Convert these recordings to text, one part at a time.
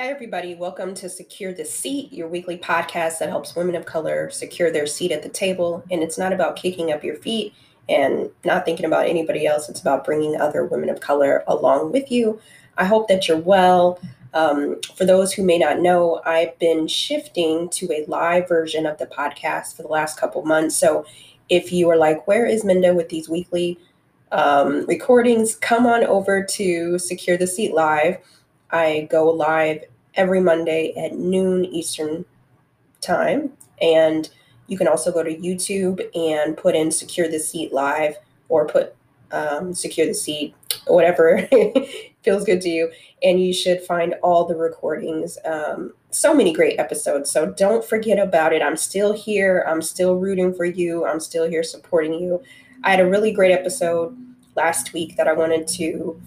Hi, everybody. Welcome to Secure the Seat, your weekly podcast that helps women of color secure their seat at the table. And it's not about kicking up your feet and not thinking about anybody else, it's about bringing other women of color along with you. I hope that you're well. Um, for those who may not know, I've been shifting to a live version of the podcast for the last couple months. So if you are like, where is Minda with these weekly um, recordings, come on over to Secure the Seat Live. I go live every Monday at noon Eastern time. And you can also go to YouTube and put in Secure the Seat Live or put um, Secure the Seat, whatever feels good to you. And you should find all the recordings. Um, so many great episodes. So don't forget about it. I'm still here. I'm still rooting for you. I'm still here supporting you. I had a really great episode last week that I wanted to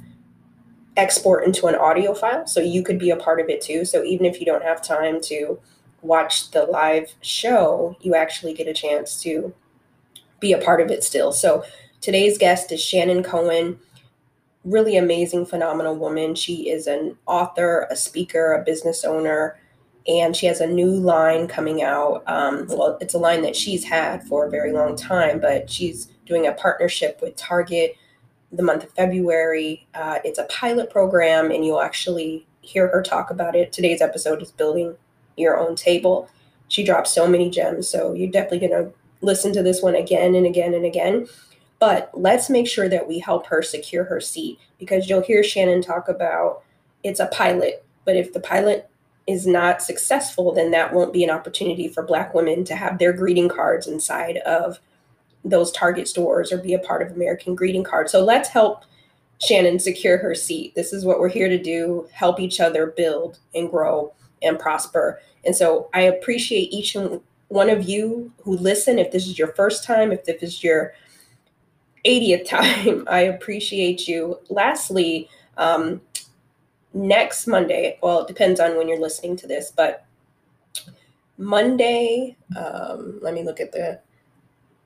export into an audio file so you could be a part of it too. So even if you don't have time to watch the live show, you actually get a chance to be a part of it still. So today's guest is Shannon Cohen. Really amazing, phenomenal woman. She is an author, a speaker, a business owner, and she has a new line coming out. Um, well, it's a line that she's had for a very long time, but she's doing a partnership with Target the month of February. Uh, it's a pilot program, and you'll actually hear her talk about it. Today's episode is building your own table. She drops so many gems, so you're definitely going to listen to this one again and again and again. But let's make sure that we help her secure her seat because you'll hear Shannon talk about it's a pilot, but if the pilot is not successful, then that won't be an opportunity for Black women to have their greeting cards inside of those Target stores or be a part of American Greeting Card. So let's help Shannon secure her seat. This is what we're here to do help each other build and grow and prosper. And so I appreciate each and one of you who listen. If this is your first time, if this is your 80th time, I appreciate you. Lastly, um, next Monday, well, it depends on when you're listening to this, but Monday, um, let me look at the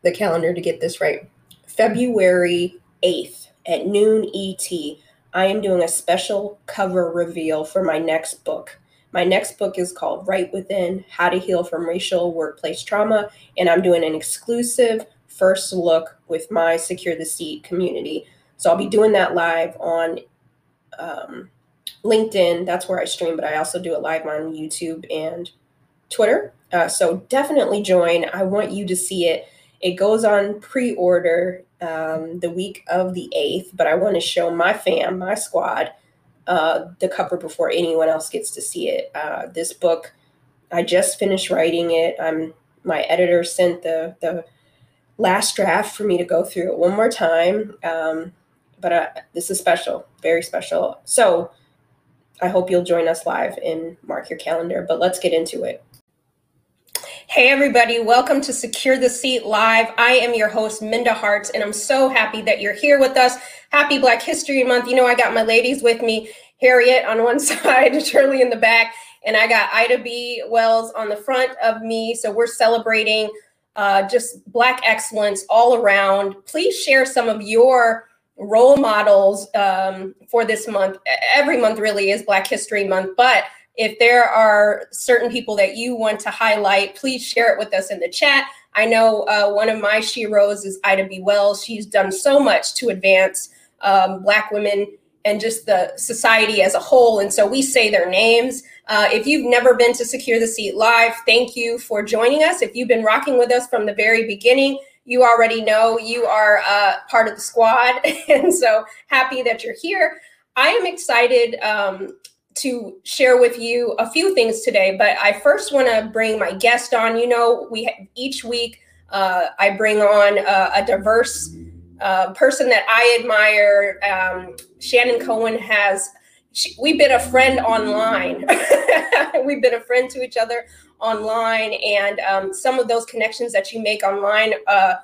the calendar to get this right. February 8th at noon ET, I am doing a special cover reveal for my next book. My next book is called Right Within How to Heal from Racial Workplace Trauma, and I'm doing an exclusive first look with my Secure the Seat community. So I'll be doing that live on um, LinkedIn. That's where I stream, but I also do it live on YouTube and Twitter. Uh, so definitely join. I want you to see it. It goes on pre order um, the week of the 8th, but I want to show my fam, my squad, uh, the cover before anyone else gets to see it. Uh, this book, I just finished writing it. I'm my editor sent the the last draft for me to go through it one more time. Um, but uh, this is special, very special. So I hope you'll join us live and mark your calendar. But let's get into it. Hey, everybody, welcome to Secure the Seat Live. I am your host, Minda Harts, and I'm so happy that you're here with us. Happy Black History Month. You know, I got my ladies with me Harriet on one side, Shirley in the back, and I got Ida B. Wells on the front of me. So we're celebrating uh, just Black excellence all around. Please share some of your role models um, for this month. Every month really is Black History Month, but if there are certain people that you want to highlight, please share it with us in the chat. I know uh, one of my sheroes is Ida B. Wells. She's done so much to advance um, Black women and just the society as a whole. And so we say their names. Uh, if you've never been to Secure the Seat Live, thank you for joining us. If you've been rocking with us from the very beginning, you already know you are uh, part of the squad. and so happy that you're here. I am excited um, to share with you a few things today, but I first want to bring my guest on. You know, we each week uh, I bring on a, a diverse uh, person that I admire. Um, Shannon Cohen has. She, we've been a friend online. we've been a friend to each other online, and um, some of those connections that you make online uh,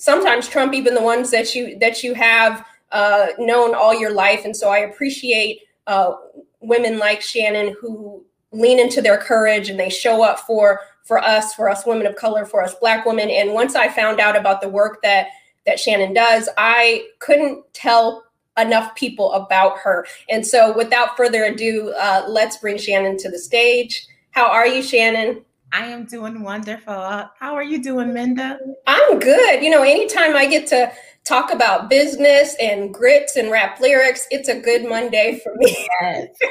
sometimes trump even the ones that you that you have uh, known all your life. And so I appreciate uh, women like Shannon who lean into their courage and they show up for for us, for us women of color, for us black women. And once I found out about the work that that Shannon does, I couldn't tell enough people about her. And so, without further ado, uh, let's bring Shannon to the stage. How are you, Shannon? I am doing wonderful. How are you doing, Minda? I'm good. You know, anytime I get to talk about business and grits and rap lyrics, it's a good Monday for me. Yes.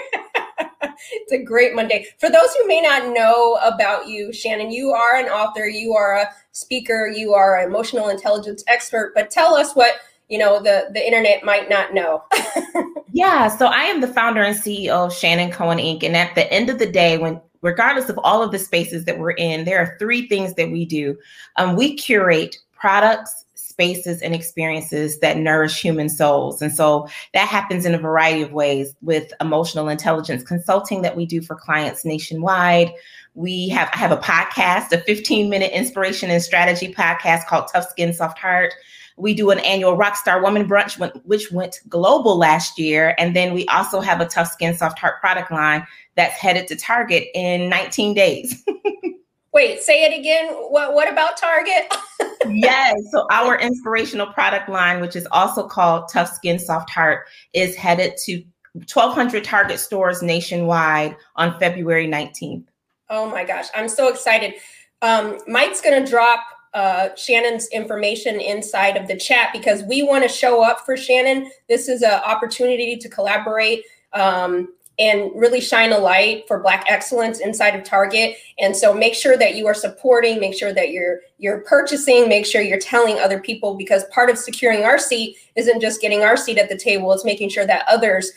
it's a great Monday. For those who may not know about you, Shannon, you are an author, you are a speaker, you are an emotional intelligence expert, but tell us what you know the the internet might not know yeah so i am the founder and ceo of shannon cohen inc and at the end of the day when regardless of all of the spaces that we're in there are three things that we do um, we curate products spaces and experiences that nourish human souls and so that happens in a variety of ways with emotional intelligence consulting that we do for clients nationwide we have I have a podcast, a 15 minute inspiration and strategy podcast called Tough Skin Soft Heart. We do an annual Rockstar Woman Brunch, which went global last year. And then we also have a Tough Skin Soft Heart product line that's headed to Target in 19 days. Wait, say it again. What what about Target? yes. So our inspirational product line, which is also called Tough Skin Soft Heart, is headed to 1,200 Target stores nationwide on February 19th. Oh my gosh, I'm so excited. Um, Mike's going to drop uh, Shannon's information inside of the chat because we want to show up for Shannon. This is an opportunity to collaborate um, and really shine a light for Black excellence inside of Target. And so make sure that you are supporting, make sure that you're you're purchasing, make sure you're telling other people because part of securing our seat isn't just getting our seat at the table; it's making sure that others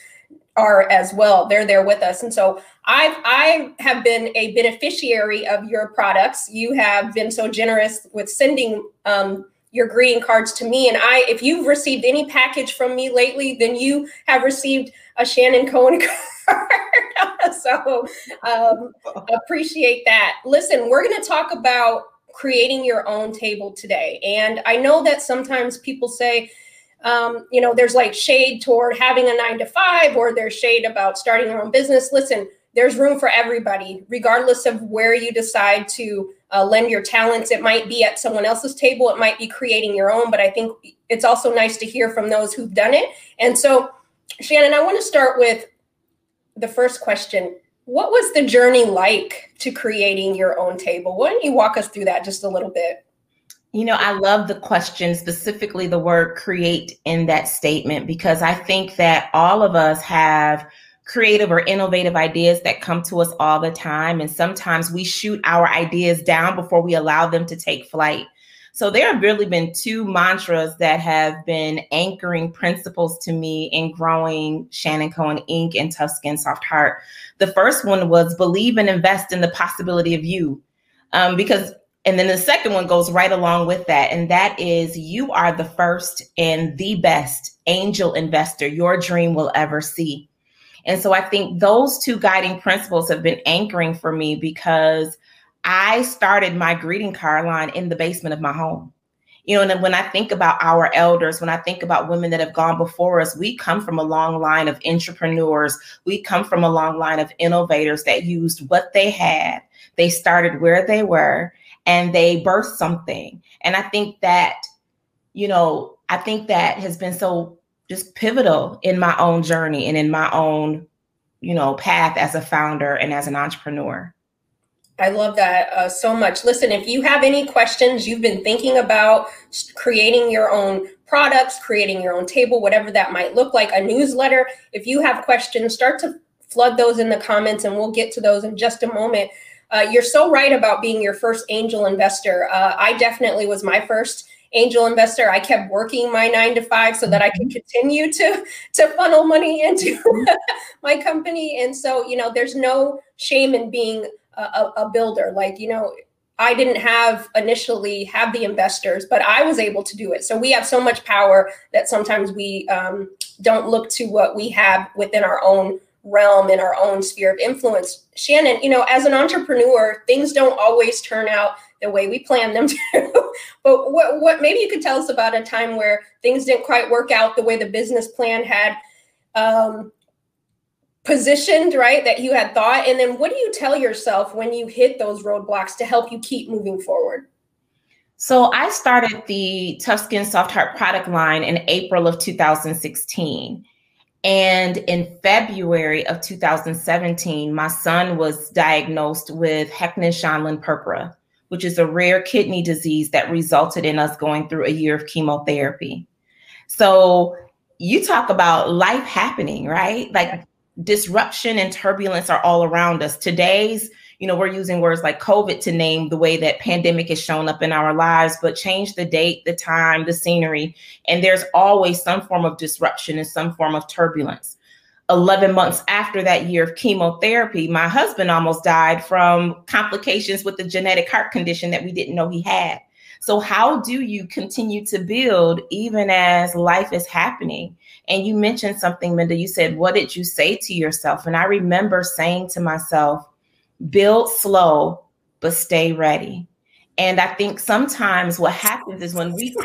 are as well. They're there with us. And so I've I have been a beneficiary of your products. You have been so generous with sending um, your greeting cards to me. And I, if you've received any package from me lately, then you have received a Shannon Cohen card. so um, appreciate that. Listen, we're going to talk about creating your own table today. And I know that sometimes people say, um, you know, there's like shade toward having a nine to five, or there's shade about starting your own business. Listen, there's room for everybody, regardless of where you decide to uh, lend your talents. It might be at someone else's table, it might be creating your own, but I think it's also nice to hear from those who've done it. And so, Shannon, I want to start with the first question. What was the journey like to creating your own table? Why don't you walk us through that just a little bit? You know, I love the question, specifically the word create in that statement, because I think that all of us have creative or innovative ideas that come to us all the time. And sometimes we shoot our ideas down before we allow them to take flight. So there have really been two mantras that have been anchoring principles to me in growing Shannon Cohen Inc. and Tough Skin Soft Heart. The first one was believe and invest in the possibility of you. Um, because and then the second one goes right along with that. And that is you are the first and the best angel investor your dream will ever see. And so I think those two guiding principles have been anchoring for me because I started my greeting card line in the basement of my home. You know, and when I think about our elders, when I think about women that have gone before us, we come from a long line of entrepreneurs. We come from a long line of innovators that used what they had. They started where they were and they birthed something. And I think that, you know, I think that has been so just pivotal in my own journey and in my own, you know, path as a founder and as an entrepreneur. I love that uh, so much. Listen, if you have any questions, you've been thinking about creating your own products, creating your own table, whatever that might look like, a newsletter. If you have questions, start to flood those in the comments and we'll get to those in just a moment. Uh, you're so right about being your first angel investor. Uh, I definitely was my first angel investor. I kept working my nine to five so that I could continue to to funnel money into my company. And so, you know, there's no shame in being a, a builder. Like, you know, I didn't have initially have the investors, but I was able to do it. So we have so much power that sometimes we um, don't look to what we have within our own realm in our own sphere of influence. Shannon, you know, as an entrepreneur, things don't always turn out the way we plan them to. but what, what maybe you could tell us about a time where things didn't quite work out the way the business plan had um, positioned, right? That you had thought. And then what do you tell yourself when you hit those roadblocks to help you keep moving forward? So I started the Tough Skin Soft Heart product line in April of 2016. And in February of 2017, my son was diagnosed with Henoch-Schönlein-Purpura, which is a rare kidney disease that resulted in us going through a year of chemotherapy. So you talk about life happening, right? Like disruption and turbulence are all around us. Today's you know, we're using words like COVID to name the way that pandemic has shown up in our lives, but change the date, the time, the scenery, and there's always some form of disruption and some form of turbulence. 11 months after that year of chemotherapy, my husband almost died from complications with the genetic heart condition that we didn't know he had. So, how do you continue to build even as life is happening? And you mentioned something, Minda. You said, What did you say to yourself? And I remember saying to myself, build slow, but stay ready. And I think sometimes what happens is when we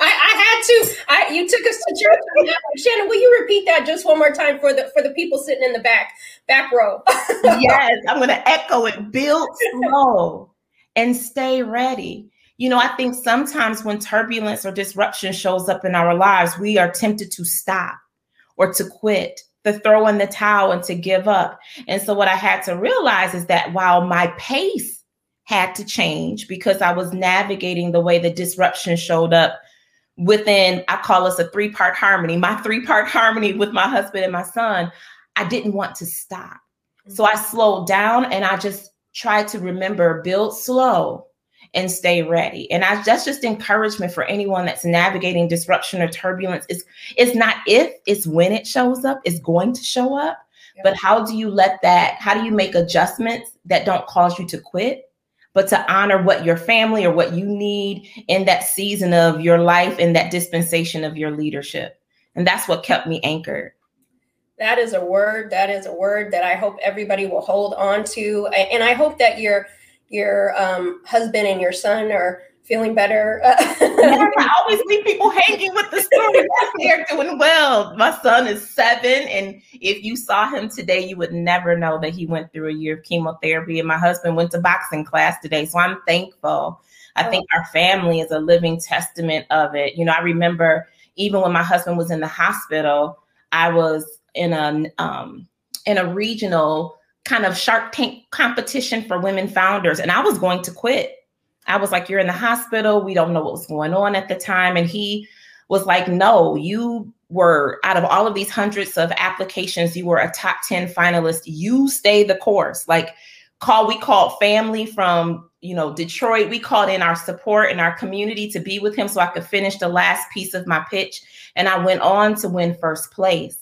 I, I, had to. I, you took us to church. Shannon, will you repeat that just one more time for the for the people sitting in the back back row? yes, I'm going to echo it. Build slow and stay ready. You know, I think sometimes when turbulence or disruption shows up in our lives, we are tempted to stop or to quit to throw in the towel and to give up. And so what I had to realize is that while my pace had to change because I was navigating the way the disruption showed up within, I call us a three part harmony, my three part harmony with my husband and my son, I didn't want to stop. So I slowed down and I just tried to remember build slow and stay ready. And I that's just encouragement for anyone that's navigating disruption or turbulence. It's it's not if, it's when it shows up, it's going to show up. But how do you let that, how do you make adjustments that don't cause you to quit? But to honor what your family or what you need in that season of your life in that dispensation of your leadership. And that's what kept me anchored. That is a word. That is a word that I hope everybody will hold on to. And I hope that you're your um, husband and your son are feeling better. I always leave people hanging with the story. They're doing well. My son is seven, and if you saw him today, you would never know that he went through a year of chemotherapy. And my husband went to boxing class today, so I'm thankful. I think our family is a living testament of it. You know, I remember even when my husband was in the hospital, I was in a um, in a regional kind of Shark Tank competition for women founders, and I was going to quit. I was like, You're in the hospital. We don't know what was going on at the time. And he was like, No, you were out of all of these hundreds of applications, you were a top 10 finalist. You stay the course. Like, call, we called family from, you know, Detroit. We called in our support and our community to be with him so I could finish the last piece of my pitch. And I went on to win first place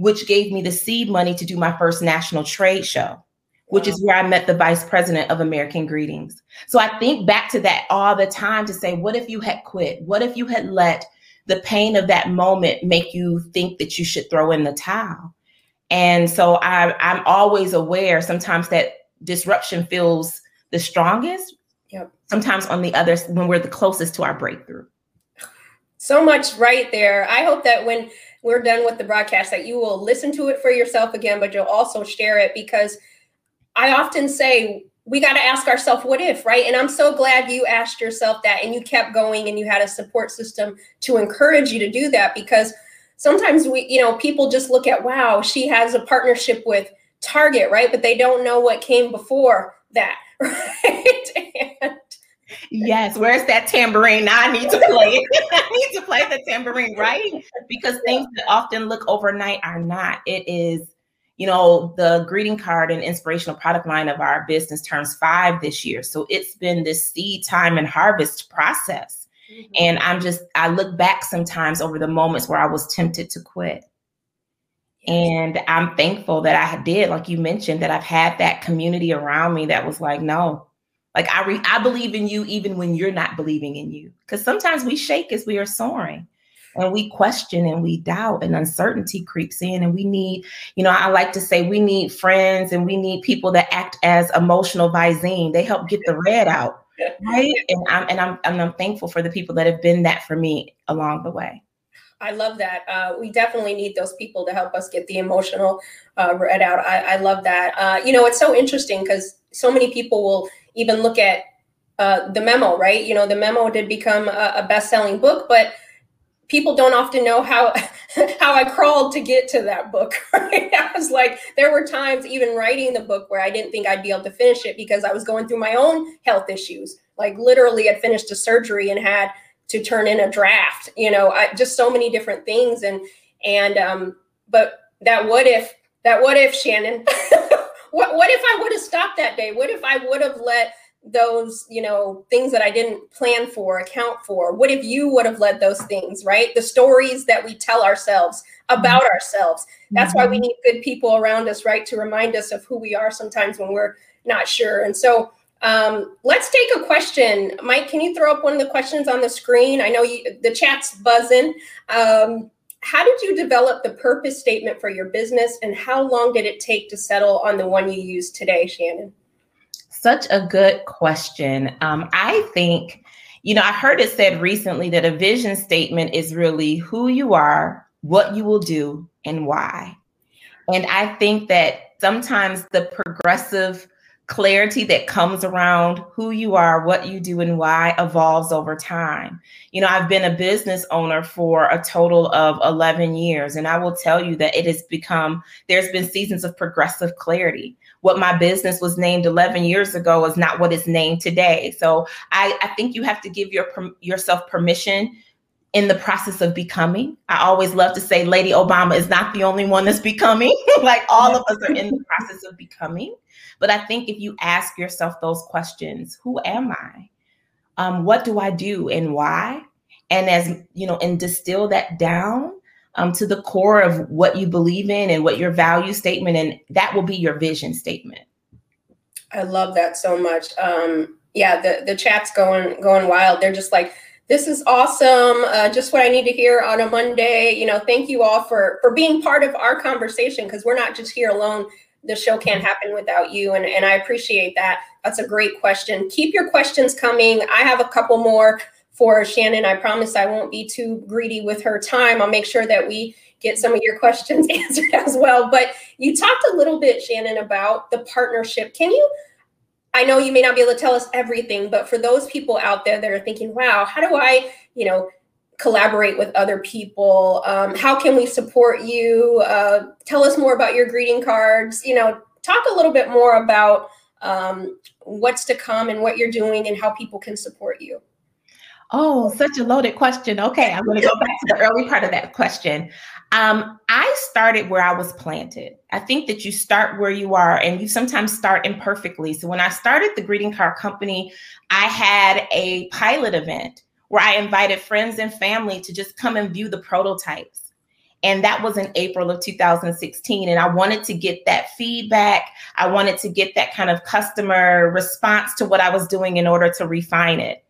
which gave me the seed money to do my first national trade show, which is where I met the vice president of American Greetings. So I think back to that all the time to say, what if you had quit? What if you had let the pain of that moment make you think that you should throw in the towel? And so I, I'm always aware sometimes that disruption feels the strongest. Yep. Sometimes on the other, when we're the closest to our breakthrough. So much right there. I hope that when we're done with the broadcast that you will listen to it for yourself again, but you'll also share it because I often say we got to ask ourselves what if, right? And I'm so glad you asked yourself that and you kept going and you had a support system to encourage you to do that because sometimes we, you know, people just look at, wow, she has a partnership with Target, right? But they don't know what came before that, right? and Yes, where's that tambourine? Now I need to play it. I need to play the tambourine, right? Because things that often look overnight are not. It is, you know, the greeting card and inspirational product line of our business turns five this year. So it's been this seed time and harvest process. Mm-hmm. And I'm just, I look back sometimes over the moments where I was tempted to quit. And I'm thankful that I did, like you mentioned, that I've had that community around me that was like, no, like I re- I believe in you even when you're not believing in you. Because sometimes we shake as we are soaring and we question and we doubt and uncertainty creeps in and we need you know i like to say we need friends and we need people that act as emotional visine they help get the red out right and i'm and i'm and i'm thankful for the people that have been that for me along the way I love that. Uh, we definitely need those people to help us get the emotional uh, read out. I, I love that. Uh, you know, it's so interesting because so many people will even look at uh, the memo, right? You know, the memo did become a, a best-selling book, but people don't often know how how I crawled to get to that book. Right? I was like, there were times even writing the book where I didn't think I'd be able to finish it because I was going through my own health issues. Like literally, had finished a surgery and had to turn in a draft. You know, I, just so many different things. And and um, but that what if that what if Shannon? what what if I would have stopped that day? What if I would have let those you know things that i didn't plan for account for? What if you would have led those things right? The stories that we tell ourselves about mm-hmm. ourselves. That's why we mm-hmm. need good people around us right to remind us of who we are sometimes when we're not sure. And so um, let's take a question. Mike can you throw up one of the questions on the screen? I know you, the chat's buzzing. Um, how did you develop the purpose statement for your business and how long did it take to settle on the one you use today shannon such a good question. Um, I think, you know, I heard it said recently that a vision statement is really who you are, what you will do, and why. And I think that sometimes the progressive clarity that comes around who you are, what you do, and why evolves over time. You know, I've been a business owner for a total of 11 years, and I will tell you that it has become, there's been seasons of progressive clarity what my business was named 11 years ago is not what it's named today. So I, I think you have to give your yourself permission in the process of becoming. I always love to say Lady Obama is not the only one that's becoming. like all of us are in the process of becoming. But I think if you ask yourself those questions, who am I? Um, what do I do and why? And as you know, and distill that down, um, to the core of what you believe in and what your value statement, and that will be your vision statement. I love that so much. Um, yeah, the the chat's going going wild. They're just like, this is awesome. Uh, just what I need to hear on a Monday. You know, thank you all for for being part of our conversation because we're not just here alone. The show can't happen without you, and and I appreciate that. That's a great question. Keep your questions coming. I have a couple more for Shannon. I promise I won't be too greedy with her time. I'll make sure that we get some of your questions answered as well. But you talked a little bit, Shannon, about the partnership. Can you? I know you may not be able to tell us everything, but for those people out there that are thinking, wow, how do I, you know, collaborate with other people? Um, how can we support you? Uh, tell us more about your greeting cards. You know, talk a little bit more about um, what's to come and what you're doing and how people can support you. Oh, such a loaded question. Okay, I'm going to go back to the early part of that question. Um, I started where I was planted. I think that you start where you are and you sometimes start imperfectly. So when I started the greeting card company, I had a pilot event where I invited friends and family to just come and view the prototypes. And that was in April of 2016. And I wanted to get that feedback. I wanted to get that kind of customer response to what I was doing in order to refine it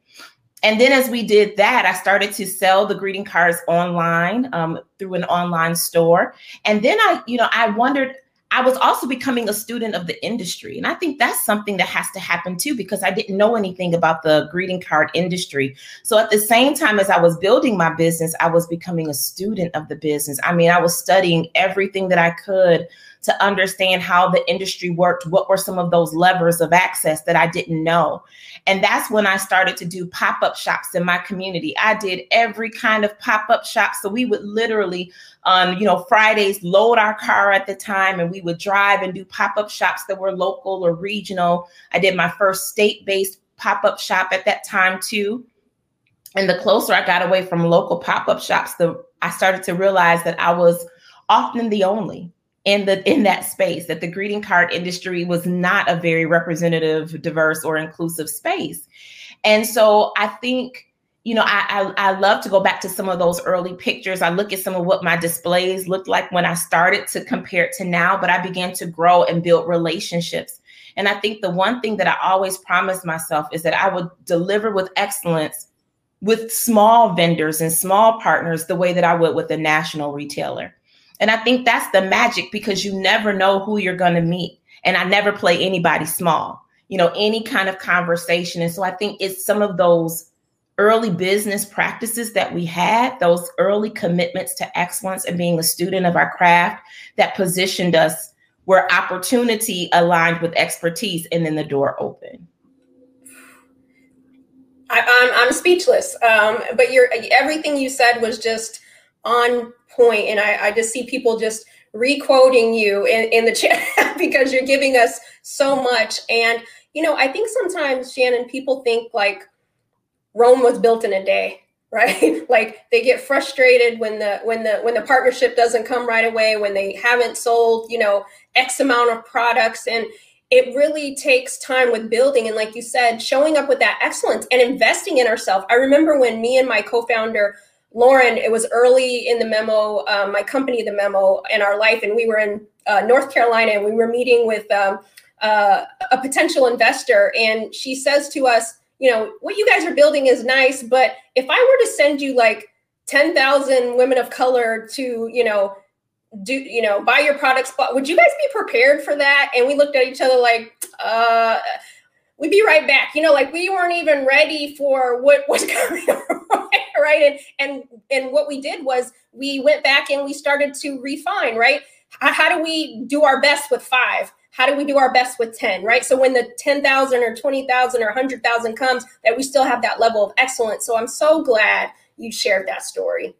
and then as we did that, I started to sell the greeting cards online um, through an online store. And then I, you know, I wondered, I was also becoming a student of the industry. And I think that's something that has to happen too, because I didn't know anything about the greeting card industry. So at the same time as I was building my business, I was becoming a student of the business. I mean, I was studying everything that I could to understand how the industry worked. What were some of those levers of access that I didn't know? And that's when I started to do pop up shops in my community. I did every kind of pop up shop. So we would literally, on you know Fridays, load our car at the time, and we would drive and do pop up shops that were local or regional. I did my first state based pop up shop at that time too. And the closer I got away from local pop up shops, the I started to realize that I was often the only in the in that space that the greeting card industry was not a very representative diverse or inclusive space. And so i think you know I, I, I love to go back to some of those early pictures. I look at some of what my displays looked like when i started to compare it to now but i began to grow and build relationships. And i think the one thing that i always promised myself is that i would deliver with excellence with small vendors and small partners the way that i would with a national retailer and I think that's the magic because you never know who you're going to meet. And I never play anybody small, you know, any kind of conversation. And so I think it's some of those early business practices that we had, those early commitments to excellence and being a student of our craft that positioned us where opportunity aligned with expertise and then the door opened. I, am I'm, I'm speechless. Um, but everything you said was just on point, and I, I just see people just requoting you in, in the chat because you're giving us so much. And you know, I think sometimes Shannon, people think like Rome was built in a day, right? like they get frustrated when the when the when the partnership doesn't come right away, when they haven't sold, you know, X amount of products and it really takes time with building and like you said showing up with that excellence and investing in ourselves i remember when me and my co-founder lauren it was early in the memo um, my company the memo in our life and we were in uh, north carolina and we were meeting with um, uh, a potential investor and she says to us you know what you guys are building is nice but if i were to send you like 10,000 women of color to you know do you know buy your products but would you guys be prepared for that? And we looked at each other like uh we'd be right back. You know like we weren't even ready for what was coming right? And and and what we did was we went back and we started to refine right? How, how do we do our best with five? How do we do our best with 10 right? So when the 10,000 or 20,000 or 100,000 comes that we still have that level of excellence. So i'm so glad you shared that story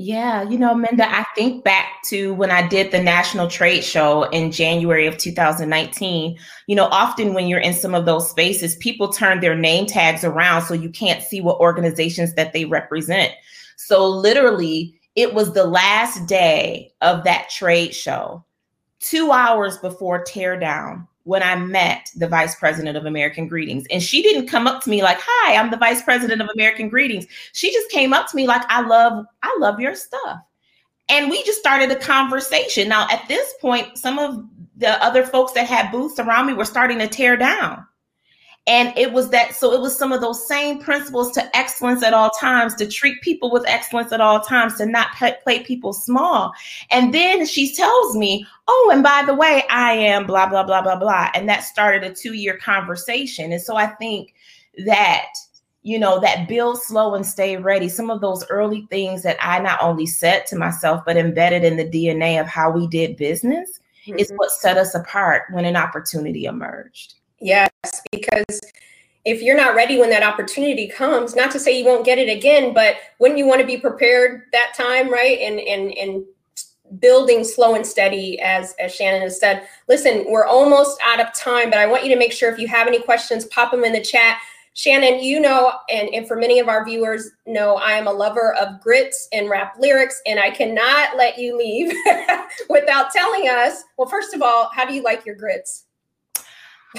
yeah, you know, Minda, I think back to when I did the national trade show in January of 2019. You know, often when you're in some of those spaces, people turn their name tags around so you can't see what organizations that they represent. So, literally, it was the last day of that trade show, two hours before teardown when I met the vice president of American Greetings. And she didn't come up to me like, "Hi, I'm the vice president of American Greetings." She just came up to me like, "I love I love your stuff." And we just started a conversation. Now, at this point, some of the other folks that had booths around me were starting to tear down. And it was that, so it was some of those same principles to excellence at all times, to treat people with excellence at all times, to not play, people small. And then she tells me, oh, and by the way, I am blah, blah, blah, blah, blah. And that started a two year conversation. And so I think that you know, that build slow and stay ready. Some of those early things that I not only said to myself, but embedded in the DNA of how we did business mm-hmm. is what set us apart when an opportunity emerged. Yes, because if you're not ready when that opportunity comes, not to say you won't get it again, but wouldn't you want to be prepared that time, right? And and and building slow and steady as as Shannon has said. Listen, we're almost out of time, but I want you to make sure if you have any questions, pop them in the chat. Shannon, you know, and, and for many of our viewers know, I am a lover of grits and rap lyrics, and I cannot let you leave without telling us. Well, first of all, how do you like your grits?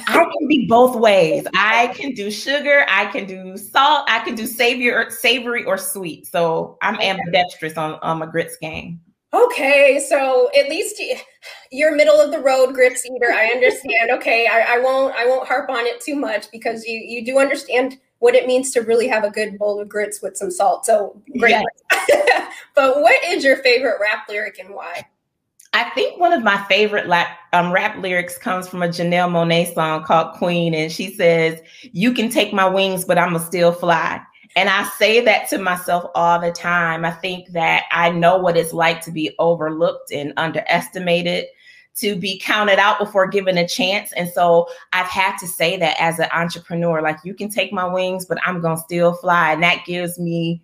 I can be both ways. I can do sugar, I can do salt, I can do savory or savory or sweet. So I'm okay. ambidextrous on, on my grits game. Okay, so at least you're middle of the road grits eater. I understand. Okay, I, I won't I won't harp on it too much because you you do understand what it means to really have a good bowl of grits with some salt. So great. Yes. but what is your favorite rap lyric and why? I think one of my favorite rap, um, rap lyrics comes from a Janelle Monáe song called Queen, and she says, "You can take my wings, but I'ma still fly." And I say that to myself all the time. I think that I know what it's like to be overlooked and underestimated, to be counted out before given a chance. And so I've had to say that as an entrepreneur, like you can take my wings, but I'm gonna still fly. And that gives me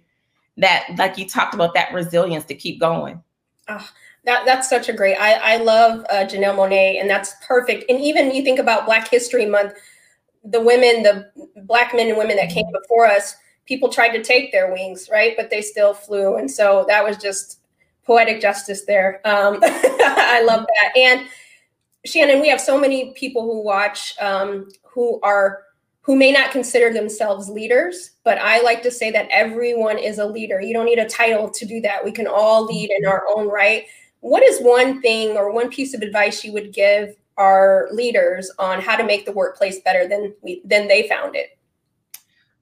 that, like you talked about, that resilience to keep going. Oh that that's such a great. I I love uh, Janelle Monáe, and that's perfect. And even you think about Black History Month, the women, the black men and women that came before us, people tried to take their wings, right? But they still flew, and so that was just poetic justice there. Um, I love that. And Shannon, we have so many people who watch um, who are who may not consider themselves leaders, but I like to say that everyone is a leader. You don't need a title to do that. We can all lead in our own right what is one thing or one piece of advice you would give our leaders on how to make the workplace better than we than they found it?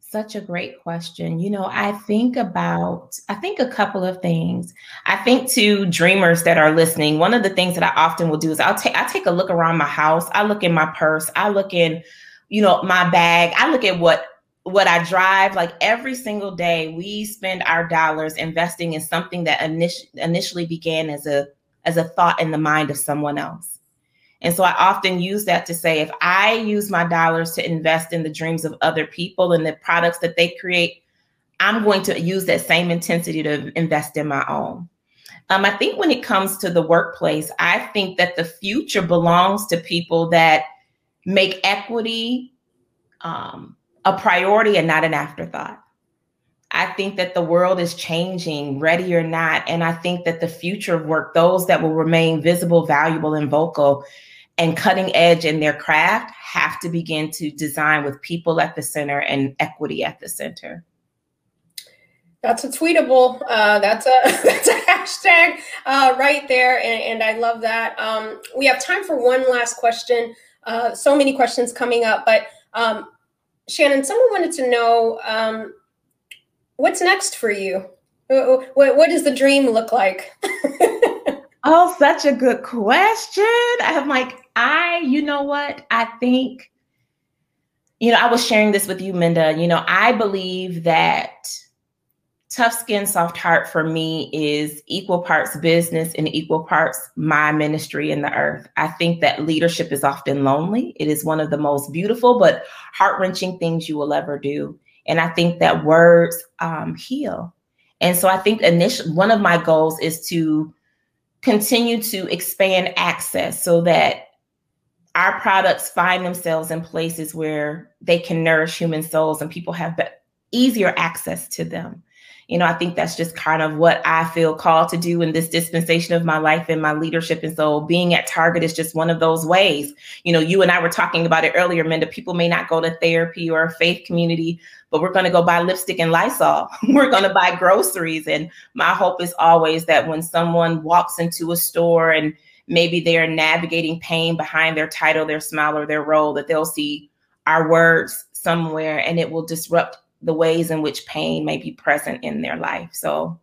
Such a great question. You know, I think about, I think a couple of things. I think to dreamers that are listening, one of the things that I often will do is I'll take I take a look around my house. I look in my purse. I look in, you know, my bag. I look at what what I drive, like every single day, we spend our dollars investing in something that init- initially began as a as a thought in the mind of someone else. And so I often use that to say if I use my dollars to invest in the dreams of other people and the products that they create, I'm going to use that same intensity to invest in my own. Um, I think when it comes to the workplace, I think that the future belongs to people that make equity um, a priority and not an afterthought. I think that the world is changing, ready or not. And I think that the future of work, those that will remain visible, valuable, and vocal and cutting edge in their craft, have to begin to design with people at the center and equity at the center. That's a tweetable. Uh, that's a that's a hashtag uh, right there, and, and, I love that. Um, we have time for one last question. Uh, so many questions coming up, but um, Shannon, someone wanted to know um, what's next for you. What, what does the dream look like? oh, such a good question. I'm like, I, you know what? I think, you know, I was sharing this with you, Minda. You know, I believe that tough skin, soft heart for me is equal parts business and equal parts my ministry in the earth. I think that leadership is often lonely. It is one of the most beautiful but heart wrenching things you will ever do. And I think that words um, heal. And so I think initial one of my goals is to continue to expand access so that our products find themselves in places where they can nourish human souls and people have easier access to them you know, I think that's just kind of what I feel called to do in this dispensation of my life and my leadership. And so being at Target is just one of those ways. You know, you and I were talking about it earlier, Minda. People may not go to therapy or a faith community, but we're going to go buy lipstick and Lysol. we're going to buy groceries. And my hope is always that when someone walks into a store and maybe they're navigating pain behind their title, their smile, or their role, that they'll see our words somewhere and it will disrupt the ways in which pain may be present in their life. So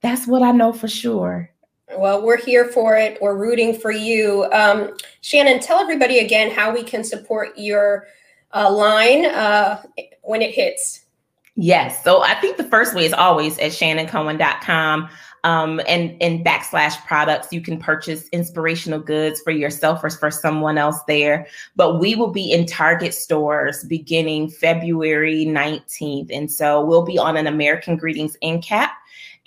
that's what I know for sure. Well, we're here for it. We're rooting for you. Um, Shannon, tell everybody again how we can support your uh, line uh, when it hits. Yes. So I think the first way is always at shannoncohen.com um, and and backslash products. You can purchase inspirational goods for yourself or for someone else there. But we will be in Target stores beginning February 19th, and so we'll be on an American Greetings end cap.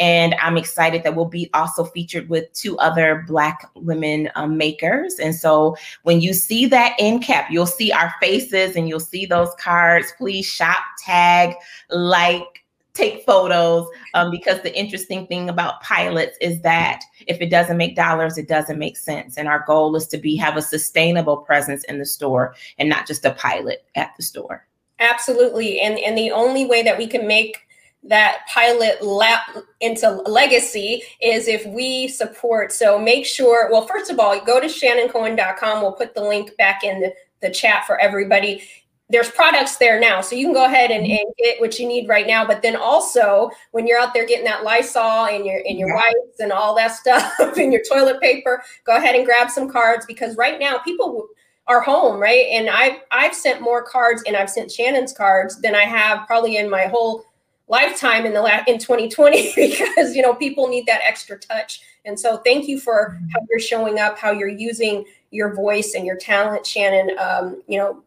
And I'm excited that we'll be also featured with two other Black women um, makers. And so when you see that end cap, you'll see our faces and you'll see those cards. Please shop, tag, like, take photos um, because the interesting thing about pilots is that if it doesn't make dollars it doesn't make sense. And our goal is to be have a sustainable presence in the store and not just a pilot at the store. Absolutely. And and the only way that we can make that pilot lap into legacy is if we support. So make sure well first of all go to shannoncohen.com we'll put the link back in the, the chat for everybody there's products there now. So you can go ahead and, mm-hmm. and, get what you need right now. But then also when you're out there getting that Lysol and your and your yeah. wipes and all that stuff and your toilet paper, go ahead and grab some cards because right now people are home, right? And I've I've sent more cards and I've sent Shannon's cards than I have probably in my whole lifetime in the la- in 2020 because you know people need that extra touch. And so thank you for mm-hmm. how you're showing up, how you're using your voice and your talent, Shannon. Um, you know,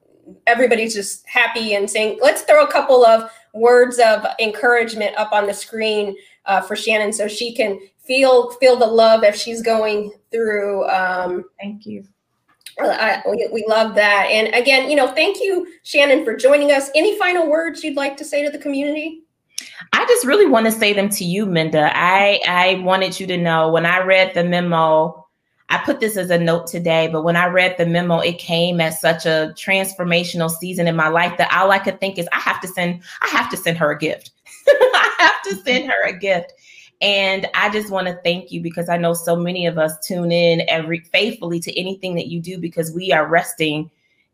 everybody's just happy and saying, let's throw a couple of words of encouragement up on the screen uh, for Shannon so she can feel feel the love if she's going through. Um, thank you. I, we, we love that. And again, you know, thank you, Shannon, for joining us. Any final words you'd like to say to the community? I just really want to say them to you, Minda. I I wanted you to know when I read the memo I put this as a note today, but when I read the memo, it came as such a transformational season in my life that all I could think is I have to send, I have to send her a gift. I have to send her a gift. And I just want to thank you because I know so many of us tune in every faithfully to anything that you do because we are resting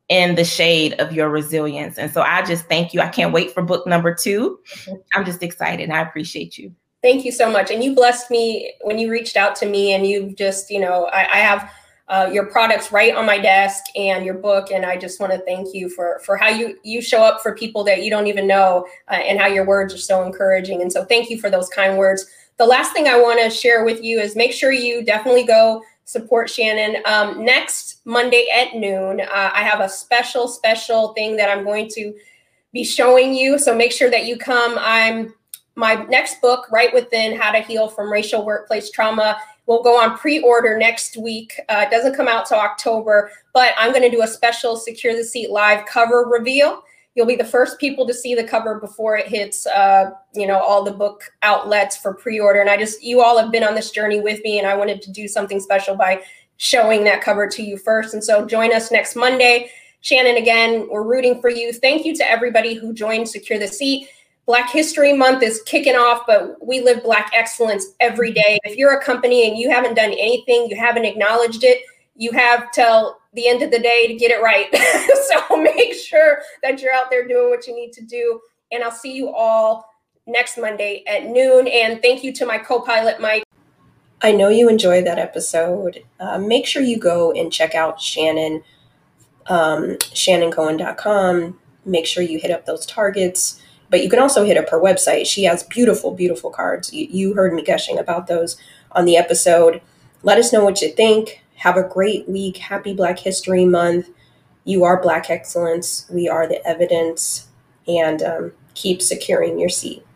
in the shade of your resilience. And so I just thank you. I can't wait for book number 2 mm-hmm. I'm just excited. I appreciate you. Thank you so much. And you blessed me when you reached out to me, and you just, you know, I, I have uh, your products right on my desk and your book, and I just want to thank you for for how you you show up for people that you don't even know, uh, and how your words are so encouraging. And so, thank you for those kind words. The last thing I want to share with you is make sure you definitely go support Shannon. Um, next Monday at noon, uh, I have a special, special thing that I'm going to be showing you. So make sure that you come. I'm my next book, Right Within How to Heal from Racial Workplace Trauma, will go on pre order next week. Uh, it doesn't come out till October, but I'm going to do a special Secure the Seat live cover reveal. You'll be the first people to see the cover before it hits, uh, you know, all the book outlets for pre-order. And I just, you all have been on this journey with me, and I wanted to do something special by showing that cover to you first. And so, join us next Monday. Shannon, again, we're rooting for you. Thank you to everybody who joined Secure the Seat. Black History Month is kicking off, but we live Black excellence every day. If you're a company and you haven't done anything, you haven't acknowledged it, you have till the end of the day to get it right. so make sure that you're out there doing what you need to do. And I'll see you all next Monday at noon. And thank you to my co pilot, Mike. I know you enjoyed that episode. Uh, make sure you go and check out Shannon, um, shannoncohen.com. Make sure you hit up those targets. But you can also hit up her website. She has beautiful, beautiful cards. You, you heard me gushing about those on the episode. Let us know what you think. Have a great week. Happy Black History Month. You are Black excellence. We are the evidence. And um, keep securing your seat.